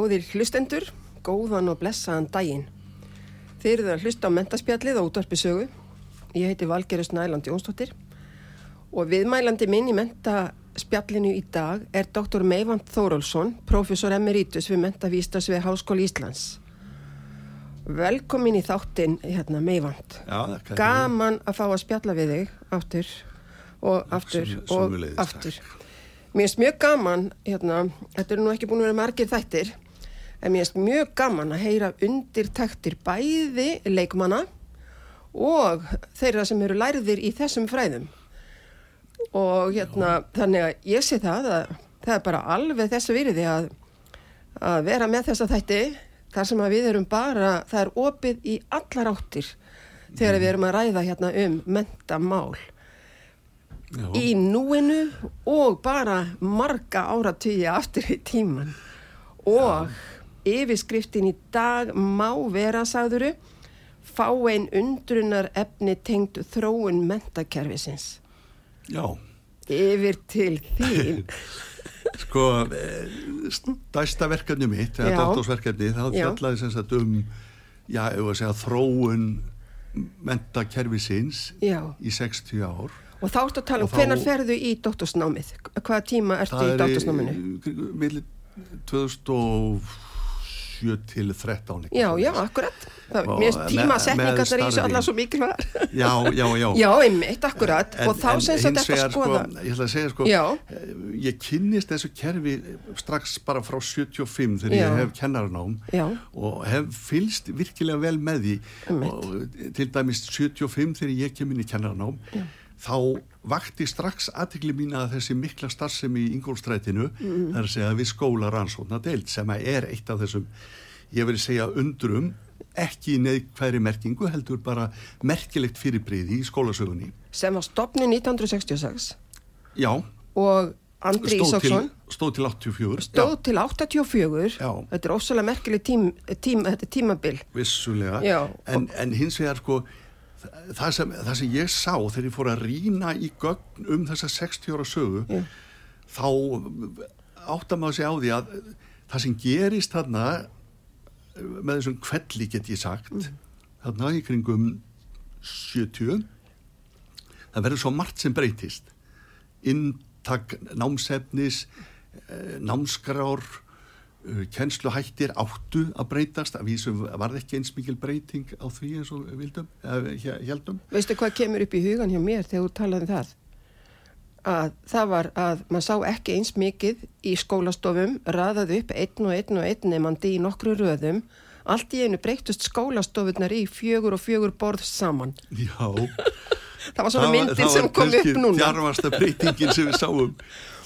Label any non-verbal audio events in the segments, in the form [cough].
Góðir hlustendur, góðan og blessaðan daginn. Þeir eru að hlusta á mentaspjallið og útvarpisögu. Ég heiti Valgerus Næland Jónsdóttir og viðmælandi minn í mentaspjallinu í dag er Dr. Meivand Þórólsson, professor emeritus við Mentavístas við Háskóli Íslands. Velkomin í þáttinn, hérna, Meivand. Já, Gaman að fá að spjalla við þig aftur og aftur Sum- og aftur. Mér finnst mjög gaman, hérna, þetta eru nú ekki búin að vera margir þættir, en mér finnst mjög gaman að heyra undirtektir bæði leikmanna og þeirra sem eru lærðir í þessum fræðum. Og hérna, þannig að ég sé það að það er bara alveg þessu virði að, að vera með þessa þætti þar sem að við erum bara, það er opið í allar áttir þegar við erum að ræða hérna um mentamál. Já, í núinu og bara marga áratugji aftur í tíman og yfirskriftin í dag má vera, sagðuru, fá einn undrunar efni tengd þróun mentakerfisins. já, Yfir til þín. [laughs] sko eh, stærsta verkefni mitt, eða Já. doktorsverkefni það fjallaði sem sagt um já, ef að segja þróun mentakerfisins í 60 ár og þá ertu að tala um Og hvenar ferðu í doktorsnámið? Hvaða tíma ertu í doktorsnáminu? milli 2007 til 13 eitthvað Já, já, akkurat. Það, Og tímasetningar með í þessu allar svo mikilvægar. já, já, já Já, einmitt, akkurat. og þá sem sagt hins þetta vegar, skoða. sko, ég ætla að segja sko Já. eh, ég kynnist þessu kerfi strax bara frá 75 þegar Já. ég hef kennaranám Já. og hef fylst virkilega vel með því og til dæmis 75 þegar ég kem inn í kennaranám Já. þá vakti strax aðtikli mín að þessi mikla starfsemi í Ingólstrætinu Mm. að segja við skóla rannsóknar deild sem að er eitt af þessum ég vil segja undrum ekki neðkværi merkingu heldur bara merkilegt fyrirbriði í skólasögunni. Sem var stopnið 1966 já, og Andri Ísaksson? stóð til 84 stóð til 84 Já. þetta er ofsalega merkileg tím, tím, tímabil. Vissulega. En, en hins vegar sko það sem, það sem ég sá þegar ég fór að rína í gögn um þessa 60 ára sögu Já. þá áttar maður sig á því að það sem gerist þarna með þessum kvelli get ég sagt þarna í kringum 70 það verður svo margt sem breytist inntak námsefnis eh, námskrár kennsluhættir áttu að breytast að vísu var ekki eins mikil breyting á því eins og vildum, heldum Veistu hvað kemur upp í hugan hjá mér þegar þú talaði um það? Að það var að maður sá ekki eins mikið í skólastofum, raðað upp einn og einn og einn nefandi í nokkru röðum. Allt í einu breytust skólastofunar í fjögur og fjögur borð saman. Já, [laughs] Það var svona myndir sem kom upp núna. Það var djarfasta breytingin sem við sáum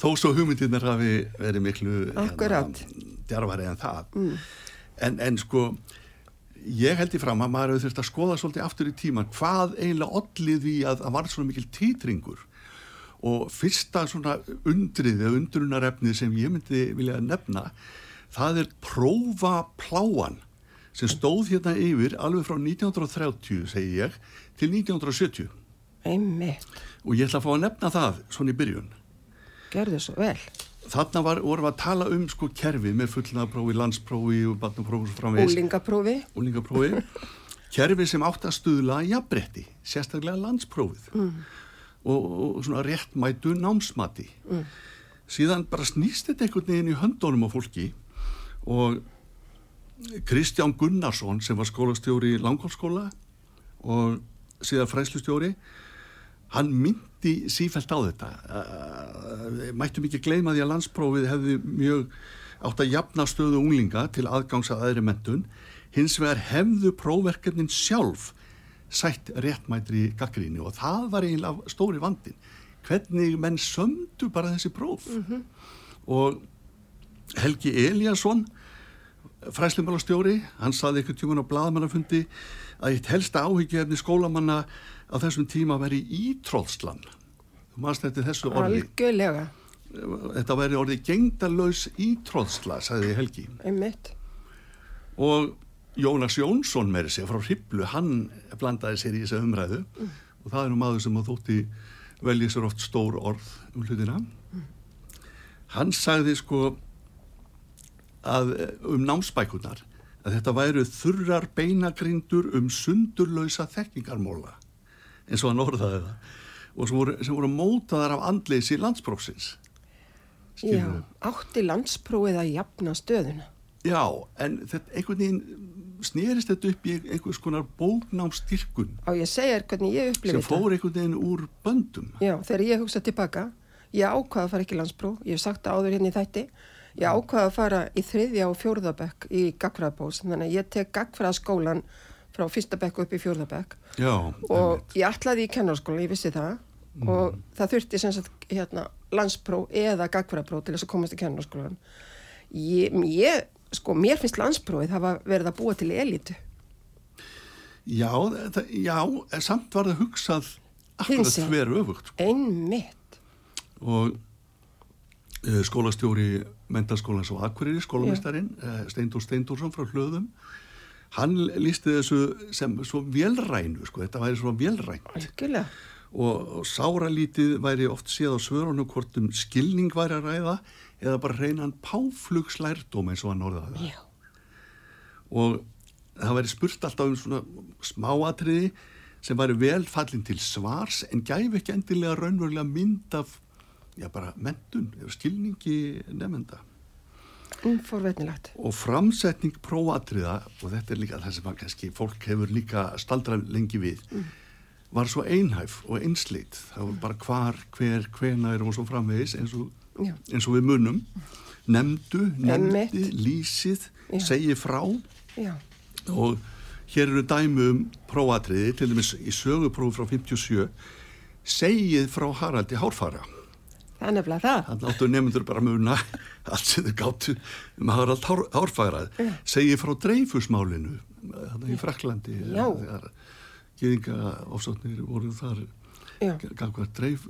þó svo hugmyndirnar hafi verið miklu Akkurat. djarfari en það. En, en sko ég held í fram að maður hefur þurft að skoða svolítið aftur í tíman hvað eiginlega ollið því að það var svona mikil títringur og fyrsta svona undrið eða undrunarefnið sem ég myndi vilja nefna það er prófa pláan sem stóð hérna yfir alveg frá 1930 segi ég til 1970 Einmitt, og ég ætla að fá að nefna það svona í byrjun gerðu svo vel. þarna var, vorum við að tala um sko kerfi með fullnaðaprófi, landsprófi og barnaprófi svo framvegis Úlingaprófi. úlingaprófi kerfi sem átt að stuðla jafnbretti, sérstaklega landsprófið mm. og, og svona réttmætu námsmati mm. síðan bara snýst þetta einhvern veginn í höndunum á fólki og Kristján Gunnarsson sem var skólastjóri í Langholmskóla og síðan fræslustjóri hann myndi sífælt á þetta. Mættum ekki gleyma því að landsprófið hefði mjög átt að jafna stöðu unglinga til aðgangs að aðri mentun hins vegar hefðu prófverkefnin sjálf sætt réttmætri gaggríni og það var eiginlega stóri vandin hvernig menn sömdu bara þessi próf. Og Helgi Eliasson fræslimálastjóri, hann saði eitthvað tjóman á blaðmannafundi að eitt helsta áhyggjefni skólamanna á þessum tíma veri ítróðslan þú maður þetta þessu orði? Algjörlega, þetta væri orðið gengdalaus ítróðsla, sagði Helgi. Einmitt. og Jónas Jónsson með þessi frá Hriblu, hann blandaði sér í þessa umræðu. Og það er nú maður sem að þótti velja sér oft stór orð um hlutina. Hann sagði sko að um námsbækunar að þetta væru þurrar beinagrindur um sundurlausa þekkingarmóla eins og hann orðaði það og sem voru, sem voru mótaðar af andleysi landsprófsins Já, átti landsprófið að jafna stöðuna. Já, en þetta einhvern veginn snerist þetta upp í einhvers konar bóknámstyrkun Á ég segja þér hvernig ég sem upplifið þetta. fór einhvern veginn úr böndum. Já, þegar ég hugsa tilbaka, ég ákvaða að fara ekki landspróf, ég hef sagt áður hérna í þætti, ég ákvaða að fara í þriðja og fjórðabekk í gagfræðabós, þannig að ég tek gagfræðaskólan frá fyrsta bekk upp í fjórðabekk Já, og ég ætlaði í kennarskólan, ég vissi það og það þurfti sem sagt hérna landspróf eða gagfræðapróf til þess að komast í kennarskólan. Ég, ég, sko, mér finnst landsprófið hafa verið að búa til elitu. já, það, já, samt var það hugsað akkurat hver öfugt. sko. Einmitt. Og uh, skólastjóri mentaskólans á Akureyri, skólamestarinn, uh, Steindór Steindórsson frá Hlöðum, hann lísti þessu sem svo velrænu, sko, þetta væri svo velrænt. Og, og sáralítið væri oft séð á svörunum hvort um skilning væri að ræða eða bara reynan páflugslærdóm eins og hann orðaði það. Já. Og það væri spurt alltaf um svona smáatriði sem væri vel fallin til svars en gæfi ekki endilega raunverulega mynd af já, bara mentun eða skilningi nefnda. Umforvetnilegt. Og framsetning prófatriða, og þetta er líka það sem að kannski fólk hefur líka staldrað lengi við, var svo einhæf og einsleitt. Það var bara hvar, hver, hvenar og svo framvegis eins og, eins og við munum. Nefndu, nefndi, lýsið, Já. segi frá Já. og hér eru dæmi um prófatriði, til dæmis í söguprófi frá 57, segið frá Haraldi Hárfara. Það er nefnilega það. Þannig áttu nefndur bara muna allt sem þau gáttu um Harald Hár, Hárfærað. Segið frá dreifusmálinu, þannig í Fraklandi. Já. Þegar geðinga ofsóknir voru þar gangvað dreif,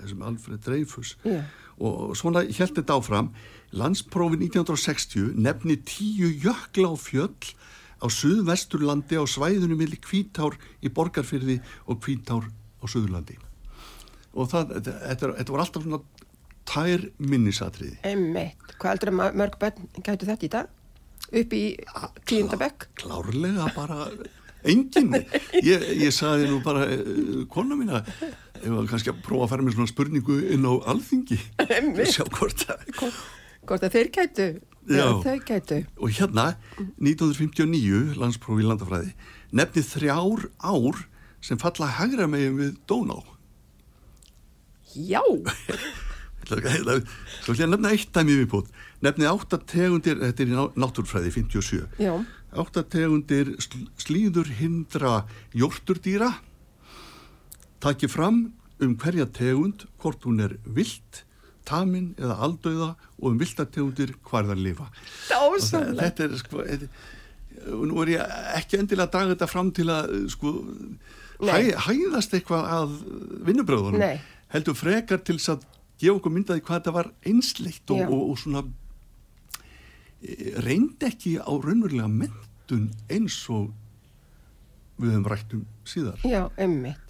þessum Alfred Dreifus. Já. Og svona held þetta áfram. Landsprófi 1960 nefni tíu jökla á fjöll á suðvesturlandi á svæðunum millir kvítár í borgarfyrði og kvítár á suðurlandi og það, þetta, þetta var alltaf svona tær minnisatriði Einmitt. Hvað að mörg bönn gætu þetta í dag? Upp í tíundabekk? Klárlega bara enginn. Ég, ég saði nú bara uh, kona mína, ég var kannski að prófa að fara með svona spurningu inn á alþingi. Sjá hvort að... Hvort að þeir gætu. Já. Þau gætu. Og hérna, 1959, landsprófi í landafræði, nefnið þrjár ár sem falla að hagra megin við Dóná. Já! Svo ætla ég að nefna eitt dæmi viðbútt. Nefnið áttategundir, þetta er í náttúrfræði 57. Já. Áttategundir slíður hindra jórturdýra. Takki fram um hverja tegund, hvort hún er vilt, tamin eða aldauða og um viltategundir hvarðar lifa. Dásamlega. Þetta er sko, þetta, nú er ég ekki endilega að draga þetta fram til að sko, hæ, hæðast eitthvað að vinnubröðunum. Nei. Heldur frekar til þess að gefa okkur myndaði hvað þetta var einsleitt og, og, og svona e, reyndi ekki á raunverulega myndun eins og við höfum rætt um síðar. Já,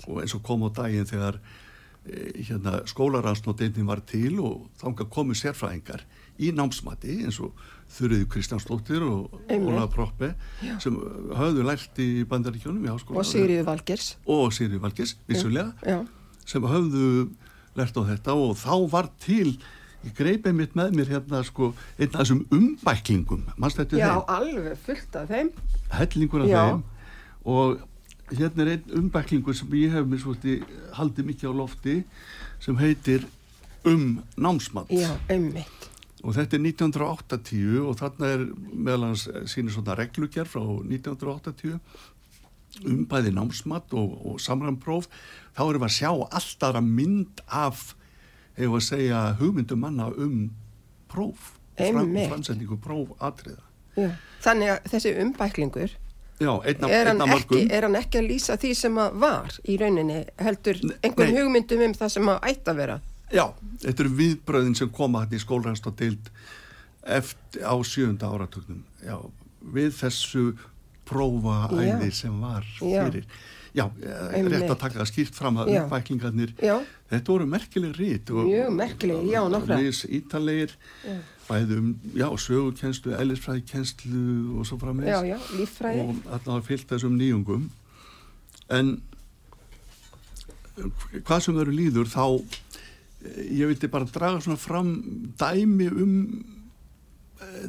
og eins og kom á daginn þegar e, hérna, skólaransnóteinnin var til og þánga komu sérfræðingar í námsmati eins og Þurriði Kristjánsdóttir og Óla Proppe sem höfðu lært í bandaríkjónum og Sigriði Valgers og Sigriði Valgers, vissulega. Já. Sem höfðu lert á þetta og þá var til greipið mitt með mér hérna sko einn af þessum umbæklingum. Mannstættu þeim? Já, alveg fullt af þeim. Hellingur af Já. þeim. Og hérna er einn umbæklingur sem ég hef mér svolítið haldið mikið á lofti sem heitir um námsmann Já, ummitt og þetta er 1980 og þarna er meðalans sínir svona reglugjær frá 1980 um bæði námsmatt og, og samræmpróf þá erum við að sjá alltaf að mynd af hefur að segja hugmyndum manna um próf fram, framsendingu próf atriða. Já. Þannig að þessi umbæklingur Já, einna, er, hann ekki, er hann ekki að lýsa því sem að var í rauninni heldur einhvern hugmyndum um það sem að ætta að vera? Já, þetta eru viðbröðin sem koma hann í skólræðast og deild eftir á sjönda áratögnum Já, við þessu prófa æði sem var fyrir. Já, já rétt að taka það skýrt fram að uppvæklingarnir, þetta voru merkileg rít mjög merkileg, já, nokkra ítalegir, bæðum já, sögukenslu, ellisfræðikenslu og svo frammeins já, já, líffræði. Og þarna var fyllt þessum nýjungum. En hvað sem veru líður þá ég vildi bara draga svona fram dæmi um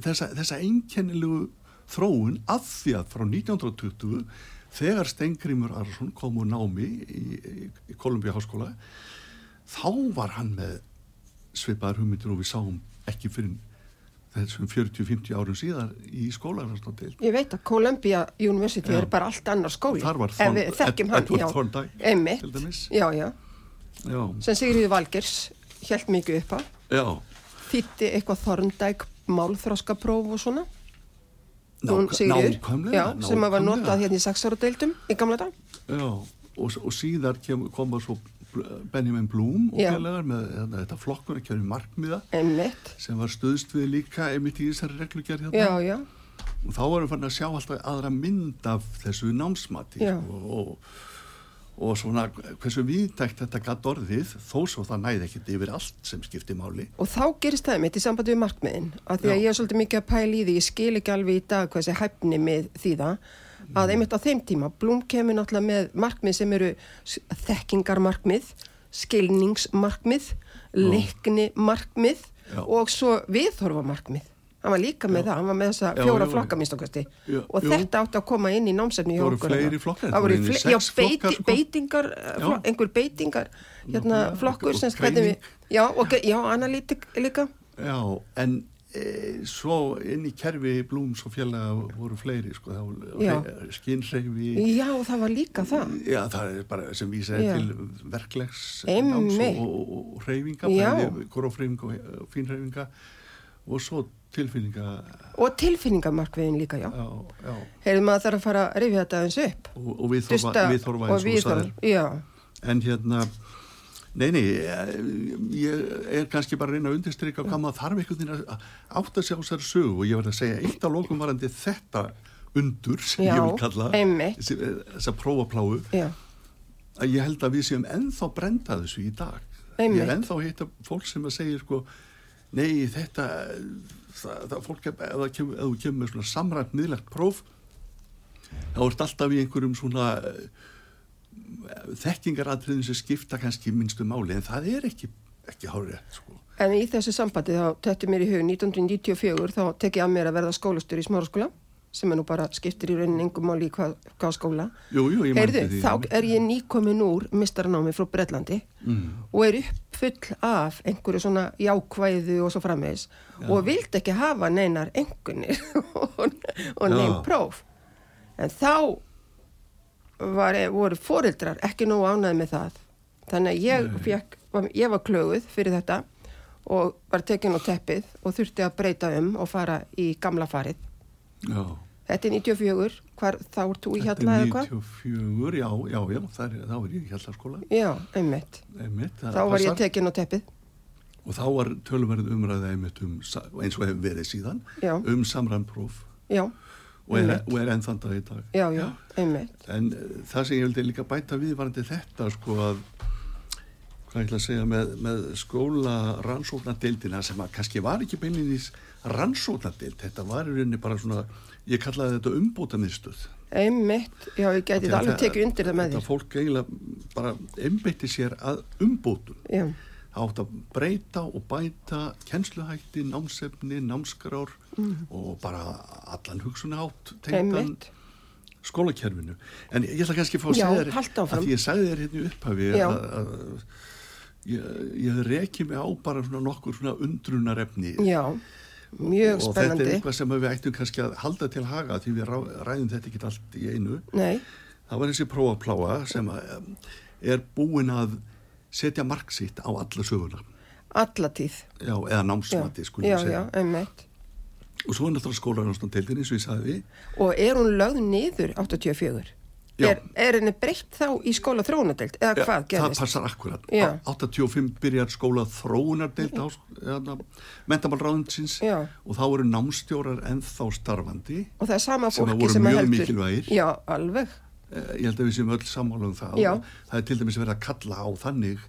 þessa, þessa einkennilegu þróun að því að frá 1920 þegar Stengrimur Arsson kom úr námi í, í, í Kolumbíu háskóla þá var hann með svipaðar hugmyndir og við sáum ekki fyrir þessum 40-50 árum síðar í skólarhansnóttil. Ég veit að Columbia University já. er bara allt annar skóli. Þar var Thorn, Ed, Edward Thorndike til dæmis. Já, já. já. Sem Sigriði Valgers held mikið upp á. Já. Þýtti eitthvað Thorndike málþráskapróf og svona. Nákvæmlega, já, sem að var notað hérna í sexáradeildum í gamla dag já, og, og síðar kem, koma svo Benjamin Blum og félagar með hérna, þetta flokkuna kjörði markmiða Einmitt. sem var stuðst við líka einmitt í þessari reglugjær hérna. Já, já. og þá varum við fann að sjá alltaf aðra mynd af þessu námsmati sko, og og svona hversu viðtækt þetta gatt orðið þó svo það næði ekkert yfir allt sem skiptir máli. Og þá gerist það mitt í sambandi við markmiðin að því að Já. ég er svolítið mikið að pæla í því ég skil ekki alveg í dag hvað þessi hæfni með því það að einmitt á þeim tíma Blum kemur náttúrulega með markmið sem eru þekkingarmarkmið skilningsmarkmið leiknimarkmið og svo viðhorfamarkmið hann var líka með já. það, hann var með þessa fjóra flokka minnstokasti og jú. þetta átti að koma inn í námsefni það voru fleiri flokkar það voru fle já, beiti, sko. beitingar já. einhver beitingar hérna, flokkur sem skræði við já, og, já, analítik líka. Já, en e, svo inn í kerfi Blúms og fjallega voru fleiri sko, skinnreifi já, það var líka það. Já, það er bara sem vísaði til verklegs náms og, og, og reyfinga grófreyfinga og fínreyfinga og svo tilfinninga og tilfinningamarkviðin líka, já, já, já. hefur maður þarf að fara að rifja þetta eins upp. Og, og við þorfa eins og við þarf en hérna nei, nei, ég er kannski bara að reyna að undirstryka hvað maður þarf einhvern veginn að átt að sjá sér sög og ég verði að segja eitt á lókum varandi þetta undur sem Já, ég vil kalla þessi- þessa prófapláu að ég held að við séum ennþá brenda þessu í dag. Einmitt. ég er ennþá að hitta fólk sem að segja sko, nei þetta það, það fólk ef, það kemur, ef kemur með svona samrænt miðlegt próf þá ert alltaf í einhverjum svona eh, þekkingaratriðin sem skipta kannski minnstu máli en það er ekki, ekki hárið sko. en í þessu sambandi þá tettu mér í hug 1994 þá tek ég að mér að verða skólastur í smáraskóla sem er nú bara skiptir í rauninni engum máli í hvað, hvað skóla. jú, jú, Heyrðu, því þá er ég nýkomin úr mistarannámi frá Breitlandi mm. og er uppfull af einhverju svona jákvæðu og svo framvegis og vildi ekki hafa neinar engunir [laughs] og, og neinn Já. próf. En þá var, voru foreldrar ekki nógu ánæði með það. Þannig að ég, fekk, ég var klöguð fyrir þetta og var tekin á teppið og þurfti að breyta um og fara í gamla farið. já Þetta er 94, hvar þá ert þú í Þetta hjalla er eða hvað? 94, já, já, já, er, þá er ég í hjallaskóla Já, einmitt. einmitt, það Þá var ég passar. tekin á teppið. og þá var tölverð umræða einmitt um, eins og hefur verið síðan Já. um samræmpróf Já, og er, Einmitt. og er enn þann dag í dag já, já, einmitt. en uh, það sem ég vildi líka bæta við varandi þetta sko að hvað ég ætla að segja með, með skóla rannsóknadeildina sem að kannski var ekki beinlinís rannsóknadeild þetta var í rauninni bara svona ég kallaði þetta umbóta miðstöð Einmitt, já, ég gæti þetta alveg tekið undir það með þetta þér. fólk eiginlega bara einbeitti sér að umbótum. Já, átt að breyta og bæta kennsluhætti, námsefni, námskrár og bara allan hugsunni átt tengdan skólakerfinu. En ég ætla kannski að fá að segja þér, að því ég sagði þér hérna í upphafi að ég, ég reki mig á bara svona nokkur svona undrunarefni Já, mjög og þetta spennandi. er eitthvað sem við ættum kannski að halda til haga því við ræðum þetta ekki allt í einu. Nei, Það var þessi prófapláa sem um, er búin að setja mark sitt á alla söguna. allatíð. Já, eða Já, námsmati, skulum já, við já, einmitt. Og svo er náttúrulega skólarannstóndeildin, eins og ég sagði. Og er hún lögð niður 84? Er, er henni breytt þá í skóla þróunadeild? Eða hvað það gerðist? passar akkurat. Já. 85 byrjar skóla þróunardeild á hérna, mentamálráðinsins og þá eru námstjórar ennþá starfandi. Og það er sama að fólki sem að heldur. mikilvægir. Já, alveg. Eh, Ég held að við séum öll sammála um það. Já. Það er til dæmis verið að kalla á þannig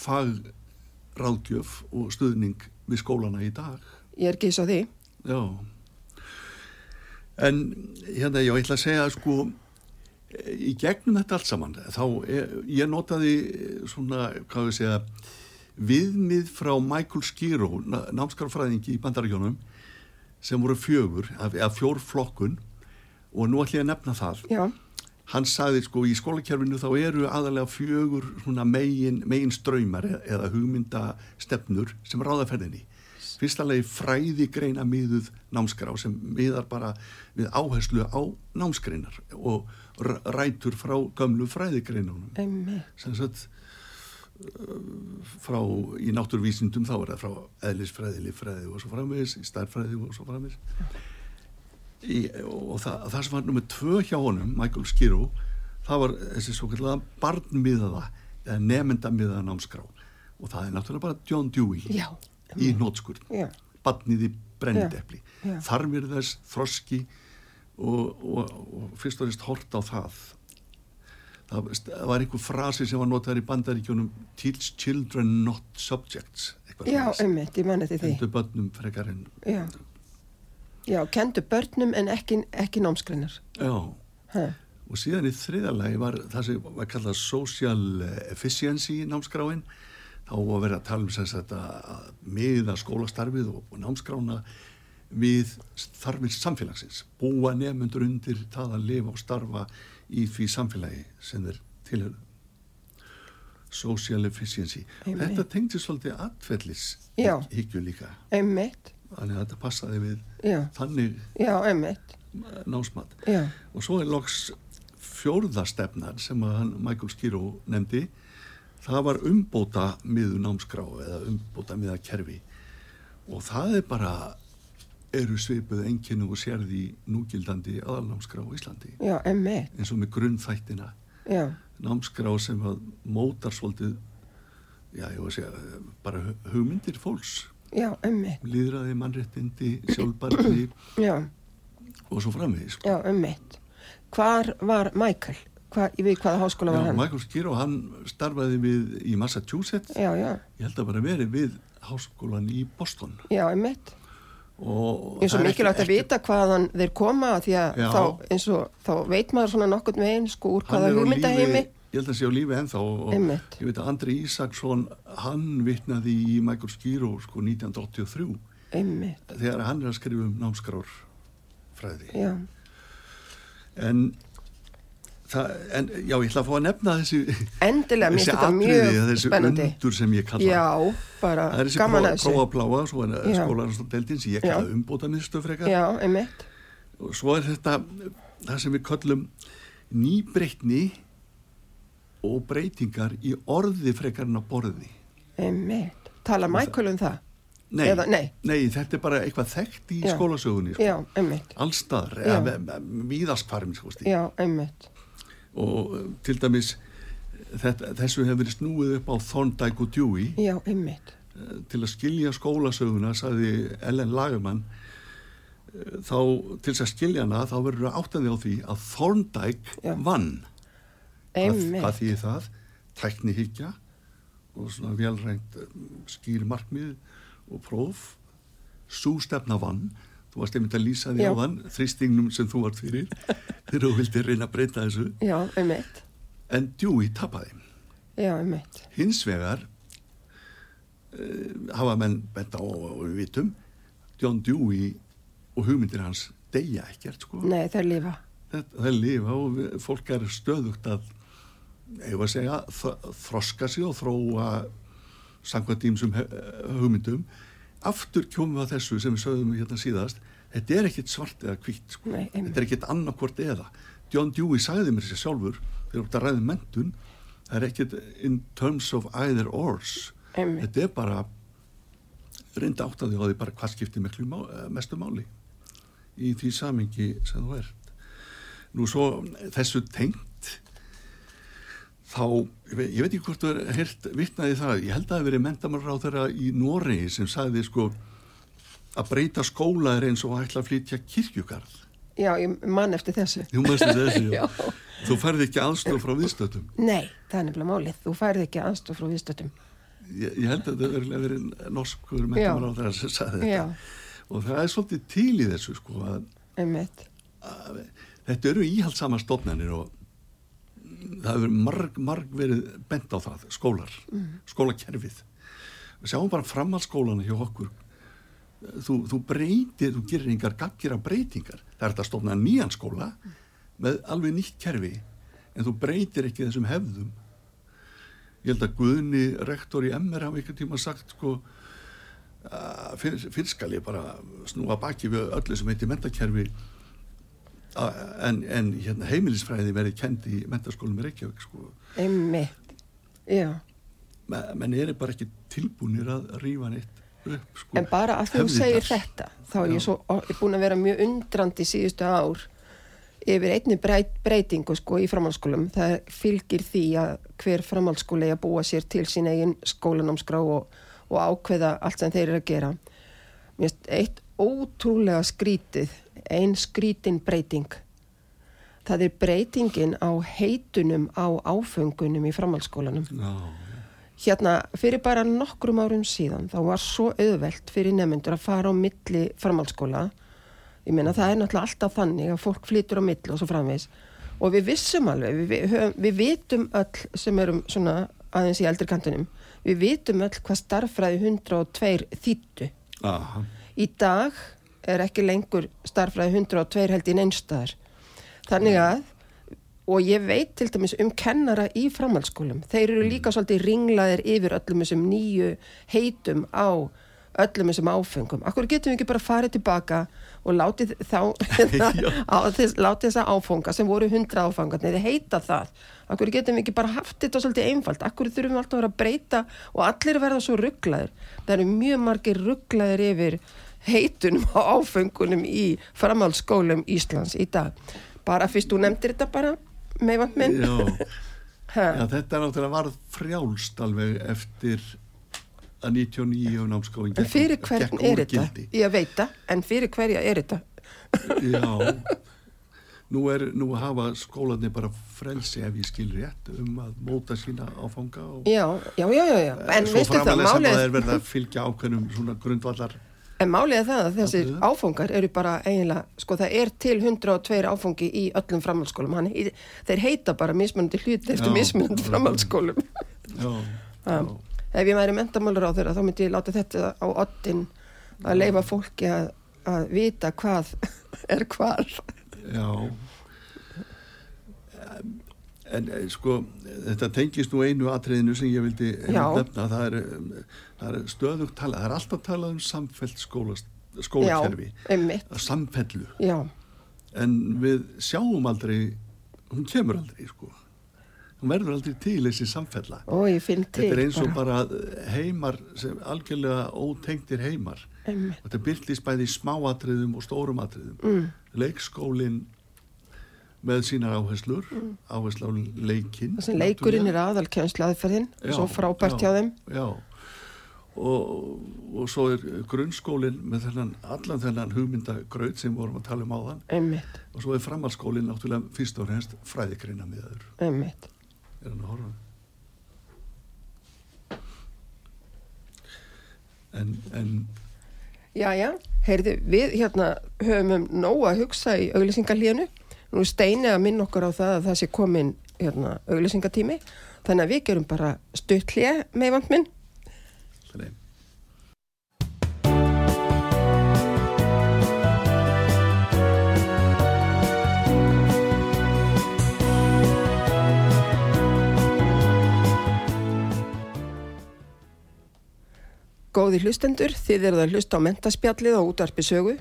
fagráðgjöf og stuðning við skólana í dag. Ég er ekki svo því. Já. En hérna, ég ætla að segja sko, í gegnum þetta allt saman, þá er, ég notaði svona, hvað við segja, viðmið frá Michael Skiro, námskarfræðingi í bandaríkjónum, sem voru fjögur, eða fjór flokkun, og nú ætla ég að nefna það. Já, Hann sagði sko í skólakerfinu þá eru aðalega fjögur svona megin, megin ströymar eða, eða hugmyndastefnur sem ráða ferðinni. Fyrsta lagi fræði greina miðuð námskrá sem miðar bara við áherslu á námsgreinar og rætur frá gömlu fræðigreinunum. Sem sagt frá í náttúruvísindum þá er það frá eðlisfræði, líffræði og svo framvegis, í stærfræði og svo framvegis. Í, og það, það sem var nummið tvö hjá honum, Michael Skiro það var þessi svo kallega barnmiðaða eða nefndamiðaða námskrá. Og það er náttúrulega bara John Dewey Já. í nótskurn barnið í brennidepli Já, já. þarfir þess þroski og, og, og fyrst og reist hort á það það var einhver frasi sem var notaður í bandaríkjónum teach children not subjects Já, einmitt, ég manna til því. Hendur börnum frekar en Já. Já, kendu börnum en ekki, ekki námskreinar. já Ha. og síðan í þriðalagi var það sem var kallað social efficiency námskráin þá var verið að tala um sagt að miða skólastarfið og, og námskrána við þarfir samfélagsins búa nefnundur undir það að lifa og starfa í því samfélagi sem þeir tilhörðu social efficiency Einmitt. þetta tengdi svolítið atfellis Já. hyggju líka Einmitt. þannig að þetta passaði við Já. þannig Já. og svo er loks fjórðastefnan sem að hann Michael Skiro nefndi það var umbóta miðu námskrá eða umbóta miða kerfi og það er bara eru svipuð enginni og sérði núgildandi aðalnámskrá á Íslandi Já, eins og með grunnþættina Já. námskrá sem að mótar svolítið já, ég var að segja, bara hu- hugmyndir fólks Já, einmitt. líðræði, mannréttindi, sjálfbarni [clears throat] Já. og svo framvegis sko. já, um mitt. Hvar var Michael? Hva, við hvaða háskóla var Já, hann? Michael Skiro, hann starfaði við í Massachusetts Já, já, ég held að bara verið við háskólan í Boston já, um mitt. og það mikilvægt ekki- að vita hvaðan þeir koma því að Já. þá, eins og, þá veit maður svona nokkurn veginn sko úr hvaða hugmyndaheimi. ég held að sé á lífi ennþá og, og Einmitt. ég veit að Andri Ísaksson hann vitnaði í Michael Skiro sko 1983 Einmitt, þegar hann er að skrifa um námskrár fræði já, en, það, en já, ég ætla að fá að nefna þessi endilega, mér þessi finnst þetta mjög þessi spennandi. undur sem ég kalla Já, bara það er þessi gaman að þessu. prófa að pláa svo er Já. skólarastofdeldin sem ég kalla umbóta miðstöð frekar Já, einmitt, og svo er þetta það sem við köllum nýbreytni og breytingar í orði frekar en á borði einmitt. Tala Michael um það? nei, Eða- nei. þetta er bara eitthvað þekkt í skólasögunni sko. Já, einmitt, allstaðar, eða víðaskvarm sko, stíl. já, einmitt. Og til dæmis þetta, þessu hefur verið snúið upp á Thorndike og Dewey. Já, Eh, til að skilja skólasöguna sagði Ellen Lagerman eh, þá til þess að skilja hana þá verður að áttaði á því að Thorndike vann. Einmitt. hvað þýði það? Tæknihyggja og svona velrænt eh, skýr markmið og próf. Svo stefna vann þú varst einmitt að lýsa því á þann þrýstingnum sem þú vart fyrir [laughs] þegar þú vildi reyna að breyta þessu. Já, einmitt, en Dewey tapaði. Já, einmitt. hins vegar uh, hafa menn bent á og við vitum John Dewey og hugmyndir hans deyja ekkert sko. Nei, þeir lifa. þetta, það er lifa og við, fólk er stöðugt að ef að segja þroska sig og þróa samkvæmt ímsum hugmyndum aftur kjómum að þessu sem við sögðum hérna síðast þetta er ekkit svart eða hvitt sko. Nei, þetta er ekkit annarkvort eða John Dewey sagði mér sér sjálfur þegar út að ræði mentun það er ekkit in terms of either ors Einmitt. þetta er bara reynda áttaði á því bara hvað skiptir miklu má, eh, mestu máli í því samingi sem þú ert nú svo þessu tengt þá, ég veit, ekki hvort þú er hirt vittnaði það, ég held að það hef verið mentamar á þeirra í Noregi sem sagði sko að breyta skóla er eins og að ætla að flytja kirkjugarð Já, ég mann eftir þessu. þú mæstu þessi, [laughs] Já. þú færði ekki aðstof frá viðstöðum Nei, það er nefnilega málið. Þú færði ekki aðstof frá viðstöttum. ég, ég held að þetta verið verið norskur mentamar á þeirra sem sagði þetta Já. og það er svolítið til í þessu sko að að þetta eru íhaldsama stofnanir og það hefur marg, marg verið bent á það, skólar skólakerfið. Við sjáum bara framhaldsskólana hjá okkur. Þú, þú breytir, þú gerir engar gaggira breytingar, það er þetta að stofna nýjan skóla með alveg nýtt kerfi en þú breytir ekki þessum hefðum. Ég held að Guðni rektor í MR hafa einhvern tíma sagt sko fyrst, skal ég bara snúa baki við öllu sem heitir mentakerfi en, en hérna, heimilisfræði verið kend í mentaskólum í Reykjavík sko. Einmitt. Já. Me- menn eru bara ekki tilbúinir að rífa neitt upp sko. En bara að þú segir þetta, þá er ég svo ég búin að vera mjög undrandi síðustu ár yfir einni breyt, breytingu sko í framhaldsskólum. Það fylgir því að hver framhaldsskóli að búa sér til sín eigin skólanámskrá og, og ákveða allt sem þeir eru að gera. Finnst eitt ótrúlega skrítið, ein skrítin breyting. Það er breytingin á heitunum á áföngunum í framhaldsskólanum. Já, hérna fyrir bara nokkrum árum síðan þá var svo auðvelt fyrir nefnendur að fara á milli framhaldsskóla. Ég meina það er náttúrulega alltaf þannig að fólk flytur á milli og svo framvegis. Og við vissum alveg, við, við, höfum, við vitum öll sem erum svona aðeins í eldri kantunum, við vitum öll hvað starffræði 102 þýttu Aha. í dag er ekki lengur starffræði 102 held í neinstæðar þannig að og ég veit til dæmis um kennara í framhaldsskólum, þeir eru líka svolítið ringlaðir yfir öllum þessum nýju heitum á öllum þessum áfengum. Akkur getum við ekki bara farið tilbaka og látið þá [laughs] á, þess, látið þessa áfanga sem voru hundra áfangar, neði heita það. Akkur getum við ekki bara haft þetta svolítið einfalt? Akkur þurfum við alltaf að vera að breyta og allir verða svo rugglaðir það eru mjög margir rugglaðir yfir heitunum á áfengunum í framhaldsskólum Íslands í dag. Bara fyrst þú nefndir þetta bara meðvand minn. [laughs] Já. Þetta er náttúrulega varð frjálst alveg eftir að 99 námskóin En fyrir hvern er þetta? Ég veit það, en fyrir hverja er þetta? Já, [laughs] nú, er, nú hafa skólanir bara frelsi ef ég skil rétt um að móta sína áfanga og Já, já, já, já, en svo veistu það, framalega sem að málið það er verið að fylgja ákveðnum svona grundvallar En málið er það að þessir áfangar eru bara eiginlega, sko það er til 102 áfangi í öllum framhaldsskólum, Hann, í- þeir heita bara mismunandi hluti eftir mismunandi framhaldsskólum. Já, [laughs] Já. Ef ég væri mentamálur á þeirra þá myndi ég láta þetta á oddin að leifa fólki að, að vita hvað [laughs] er hvar. já. En eh, sko, þetta tengist nú einu atriðinu sem ég vildi nefna, það er, um, það er stöðugt talað, það er alltaf talað um samfellt skóla, skólakerfi, samfellu, Já, en við sjáum aldrei, hún kemur aldrei, sko. Hún verður aldrei til þessi samfella. til Þetta er eins og bara heimar sem algjörlega ótengtir heimar. Einmitt. Og þetta byrtist bæði í smáatriðum og stórum atriðum. Mm. Leikskólinn með sínar áherslur, áherslu á leikinn. Leikurinn er aðalkjænslu aðferðin, Já, svo frábært já, hjá þeim. Já, og, og svo er grunnskólinn með þennan, allan þennan hugmyndagraut sem vorum að tala um áðan Einmitt, og svo er framhalskólinn náttúrulega fyrst og fremst fræðikreina miðaður. einmitt. Er hann að horfa? En, en Já, já, heyrðu, við hérna höfum um nóg að hugsa í auglýsingarlíðinu. Nú steini að minna okkur á það að það sé komin hérna, auglýsingartími. Þannig að við gerum bara stuttlið með vant minn. Þannig. Góði hlustendur, þið eruð að hlusta á mentaspjallið á útvarpi sögu.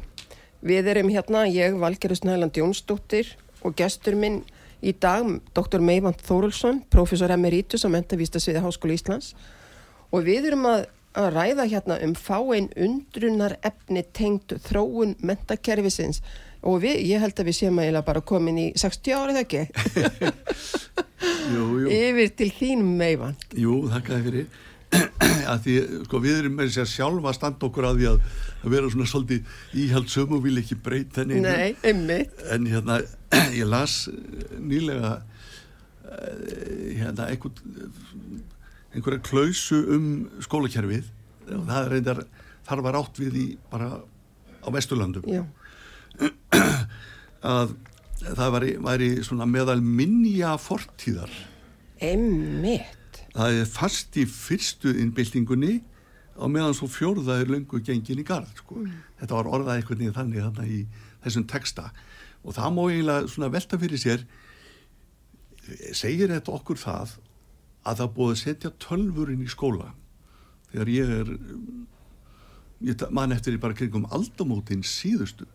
Við erum hérna, ég, Valgerður Snæland Jónsdóttir og gestur minn í dag, Dr. Meivand Þórulsson, professor emeritus á mentavístasviði Háskóla Íslands. Og við erum að, að ræða hérna um fáein undrunar efni tengd þróun mentakerfisins. Og við, ég held að við séum að bara komin í 60 árið ekki. [laughs] Jú, jú. Yfir til þín Meivand. Jú, þakkaði fyrir [clears throat] að því, sko, við erum með að sjálfa standa okkur að því að, að vera svona svolítið íhaldsum og vil ekki breyta neinu Nei, einmitt. en hérna, [clears throat] ég las nýlega eh, hérna, einhver, einhverja klausu um skólakerfið. Og það reyndar, þar var átt við í bara á Vesturlandum að það væri, væri svona meðal minja fortíðar. Einmitt. það er fast í fyrstu innbyltingunni á meðan svo fjórða er löngu gengin í garð sko. þetta var orðað einhvern veginn þannig þarna í þessum texta. Og það má eiginlega svona velta fyrir sér. Segir þetta okkur það að það búið að setja tölvurinn í skóla. Þegar ég er ég man eftir því bara kringum aldamótin síðustu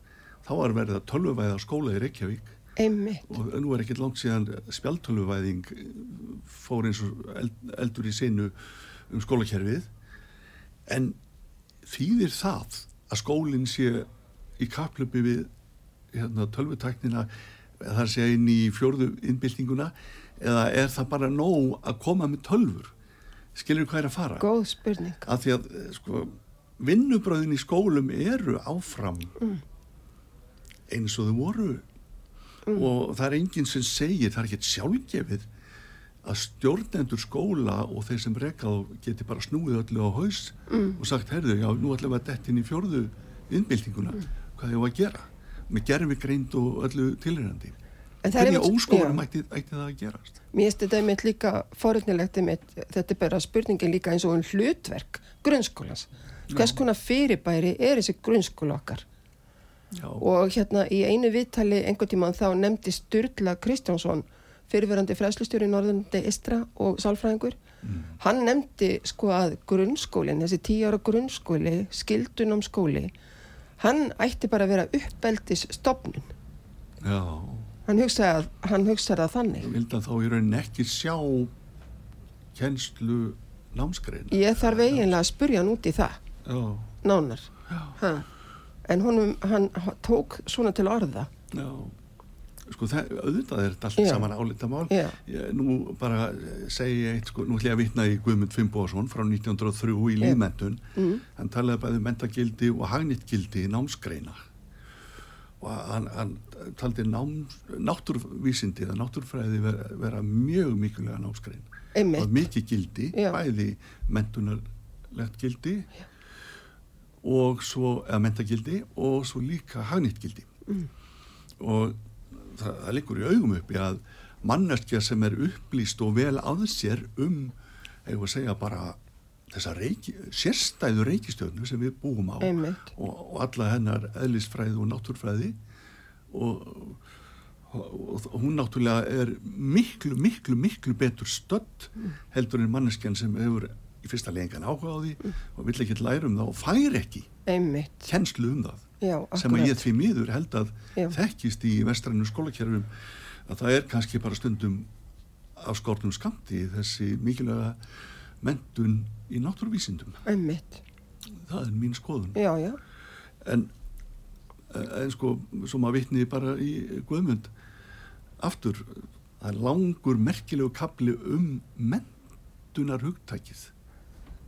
þá var verið að tölvuvæða skóla í Reykjavík. Einmitt. og nú er ekkert langt síðan spjaltöluvæðing fór eins og eld, eldur í sinu um skólakerfið. En þýðir það að skólinn sé í kaplöpi við hérna, tölvutæknina þar sé inn í fjórðu innbyltinguna eða er það bara nóg að koma með tölfur skilur hvað er að fara? Góð spurning. að því að eh, sko, vinnubröðin í skólum eru áfram eins og þau voru. Og það er enginn sem segir, það er ekkert sjálfgefið að stjórnendur skóla og þeir sem rekað geti bara snúið öllu á haus og sagt, herðu, já, nú ætlum við að detta inn í fjórðu innbyltinguna, hvað þau að gera? Með gerfi greind og öllu er hvernig já. ætti, ætti það að gerast Mér finnst þetta einmitt líka forutnilegt einmitt, þetta er bara spurningin líka eins og um hlutverk grunnskólans. Hvers konar fyrirbæri er þessi grunnskóla okkar? já, Og hérna í einu viðtali einhvern tímann þá nefndi Sturla Kristjánsson, fyrirverandi fræðslustjóri í Norðundi Istra og sálfræðingur. Hann nefndi sko að grunnskólinn, þessi tíu ára grunnskóli, skildunum skóli, hann ætti bara að vera uppeldis stopnun. já Hann hugsaði, hann hugsaði það þannig. vildi hann þá í rauninni ekki sjá kennslu námskreina Ég þarf eiginlega að spurja hann út í það, já, nánar. já, Ha. En honum, hann tók svona til orða. já sko það, auðvitað er þetta allt Já. saman álitamál Já. ég, nú bara eh, segi ég eitt sko, nú ætlum ég að vitna í Guðmund Fimboðsson frá 1903 í lífmentun Mm. hann talaði bæði um mentagildi og hagnitgildi í námskreina og hann, hann taldi náttúrvísindi eða náttúrfræði vera, vera mjög mikilvæga námskrein og mikið gildi, Já. bæði mentunarlegt gildi og svo, eða mentagildi og svo líka hagnýtt gildi. Mm. og það, það liggur í augum uppi að manneskja sem er upplýst og vel að sér um, að segja bara þessa reiki, sérstæðu reikistjörnu sem við búum á og, og alla hennar eðlisfræði og náttúrfræði og, og, og hún náttúrulega er miklu, miklu, miklu betur stödd heldur en manneskjan sem hefur í fyrsta lengan áhuga á því og vill ekki læra um það og fær ekki einmitt, kennslu um það já, sem að ég því miður held að Já. þekkist í vestrænu skólakerfum að það er kannski bara stundum af skortum skamti þessi mikilvæga mentun í náttúruvísindum. Einmitt, Það er mín skoðun. já, já, En, en sko, svo maður vitni bara í Guðmund, aftur, það er langur merkilegu kapli um mentunar hugtækið.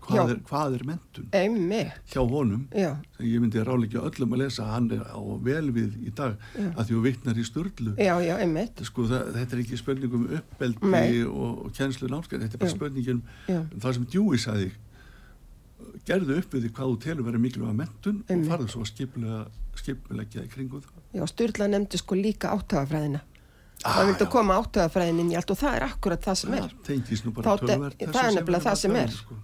Hvað er, hvað er mentun? einmitt, Hjá honum, já, sem ég myndi ráleikja öllum að lesa, hann er á vel við í dag, Já. að því þú vitnar í störlu. Sko, það, þetta er ekki spurning um uppbeldi og, og kjenslu námskeið, þetta er bara Já. spurningin Já. um það sem Djúi sagði gerðu upp við því hvað þú telur verið mikilvæga mentun og Einmitt. farðu svo að skipulega, skipulegja í kringu það. já, Sturla nefndi sko líka áttagafræðina. Ah, það vildi já. koma áttagafræðin inn í allt og það er akkurat það sem er. Það tengist nú bara tölvert það er nefnilega það sem er. Sko.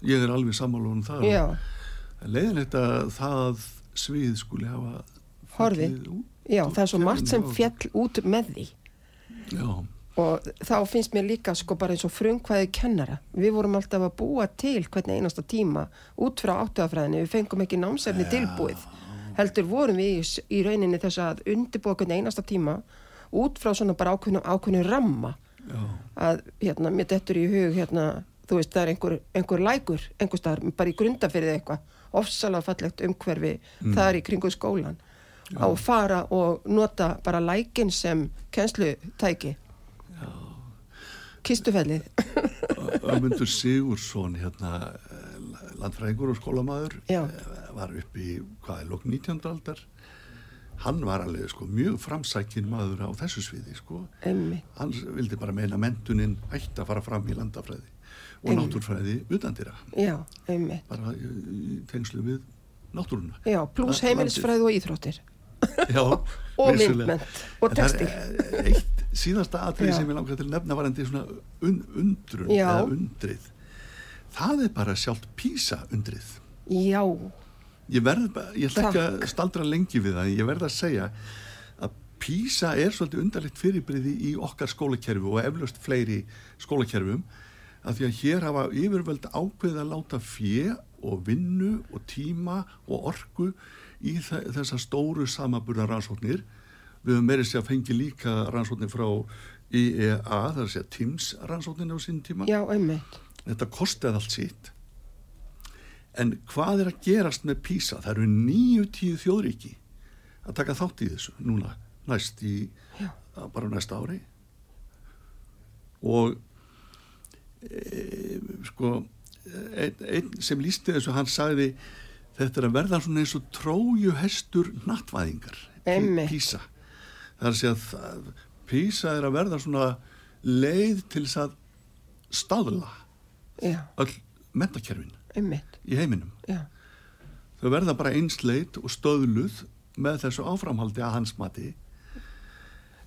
Ég er alveg sammála um það. já, Leiðilegt að það svið skuli hafa Horfið. já, það er svo margt sem fjall út með því. Já, og þá finnst mér líka sko bara eins og frumkvæði kennara. Við vorum alltaf að búa til hvernig einasta tíma út frá áttuðafræðinu við fengum ekki námsefni tilbúið. Heldur vorum við í, í rauninni þess að undirbúa hvernig einasta tíma út frá svona bara ákveðnu, ákveðnu ramma. Já, að hérna, mér dettur í hug hérna, þú veist, það er einhver, einhver lækur einhver staðar, bara í grundafyrði eitthvað. Ofsalega fallegt umhverfi það er í kringu skólan á að fara og nota bara lækin sem kennslutæki kistufellið Ömundur Sigursson hérna eh, landfræðingur og skólamaður Já. eh, var upp í hvað er lók 19. aldar hann var alveg sko mjög framsækin maður á þessu sviði sko hann vildi bara meina mentunin ætti að fara fram í landafræði og Einmitt. náttúrfræði utandira Já, einmitt. bara í, tengslu við náttúruna Já, pluss heimilisfræði og íþróttir. Já, [laughs] Og myndmennt og textíl. eh, eitt síðasta atrið Já. sem ég langar til að nefna varandi svona un, undrun Já. eða undrið það er bara sjálft písa undrið Já, ég verð, ég ætla ekki að staldra lengi við það ég verð að segja að písa er svolítið undarlegt fyrirbriði í okkar skólakerfi og eflaust fleiri skólakerfum að því að hér hafa yfirvöld ákveð að láta fjö og vinnu og tíma og orku í þe- þessar stóru samaburðar rannsóknir við höfum meiri sér að fengi líka rannsóknir frá IEA, það er að segja TIMS rannsóknir á sín tíma já, einmitt. þetta kostiði allt sitt en hvað er að gerast með PISA það eru nýju tíu þjóðríki að taka þátt í þessu núna næst í Já. bara næsta ári og e, sko einn ein sem lísti þessu hann sagði þetta er að verða svona eins og tróju hestur nattvæðingar Einmitt. Það er að PISA er að verða svona leið til þess að staðla Já, öll mentakerfin einmitt. í heiminum. Já, Þau verða bara einsleit og stöðluð með þessu áframhaldi að hans mati.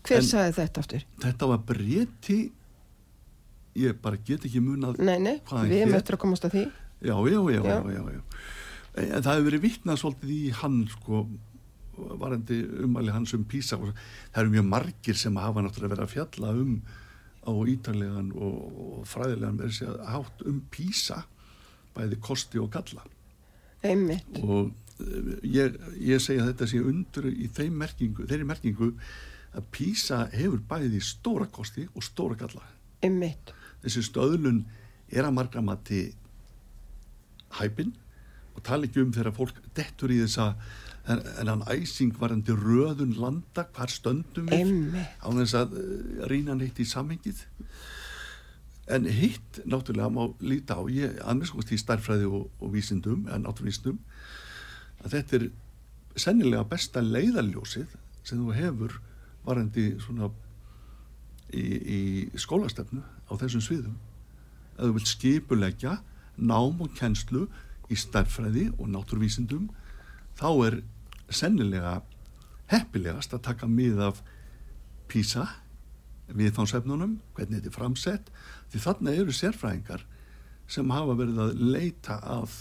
hver En- sagði þetta aftur? Þetta var breyti, ég bara get ekki munað, Nei, nei, við eftir að komast að því. já, já, já, já, Já. En það hefur verið vitnað svolítið í hann, sko, varandi umæli hans um písa. og Það eru mjög margir sem hafa náttúrulega verið að fjalla um á ítarlegan og, fræðilegan verið sér hátt um písa, bæði kosti og galla. Einmitt. og eh, ég, ég segi að þetta sé undur í þeim merkingu, þeirri merkingu að PISA hefur bæði stóra kosti og stóra galla Einmitt. þessi stöðlun er að margra mati hæpin og tala ekki um þegar fólk dettur í þessa en, en hann æsing varandi röðun landa hvar stöndum við? Einmitt. á þess að uh, rýna neitt í samhengið. En hitt náttúrulega má líta á ég, skoðast í starffræði og, og vísindum eða náttúrvísindum að þetta er sennilega besta leiðaljósið sem þú hefur varandi svona í, í skólastefnu á þessum sviðum. Að þú vilt skipulegja nám og kennslu í starffræði og náttúrvísindum þá er sennilega heppilegast að taka mið af PISA viðfánsefnunum, hvernig þetta er framsett því þarna eru sérfræðingar sem hafa verið að leita að,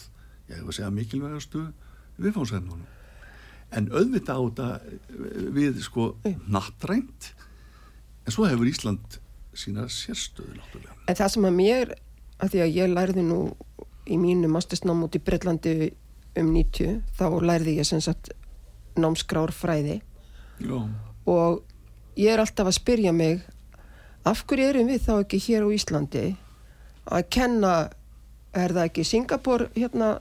ég hef að segja mikilvægastu viðfánsefnunum en auðvitað á þetta við sko nattrænt en svo hefur Ísland sína sérstöðu náttúrulega. En það sem að mér, að því að ég lærði nú í mínu mastersnám út í Breitlandi um 90, þá lærði ég sem sagt námsgrárfræði og ég er alltaf að spyrja mig af hverju erum við þá ekki hér á Íslandi að kenna, er það ekki Singapur hérna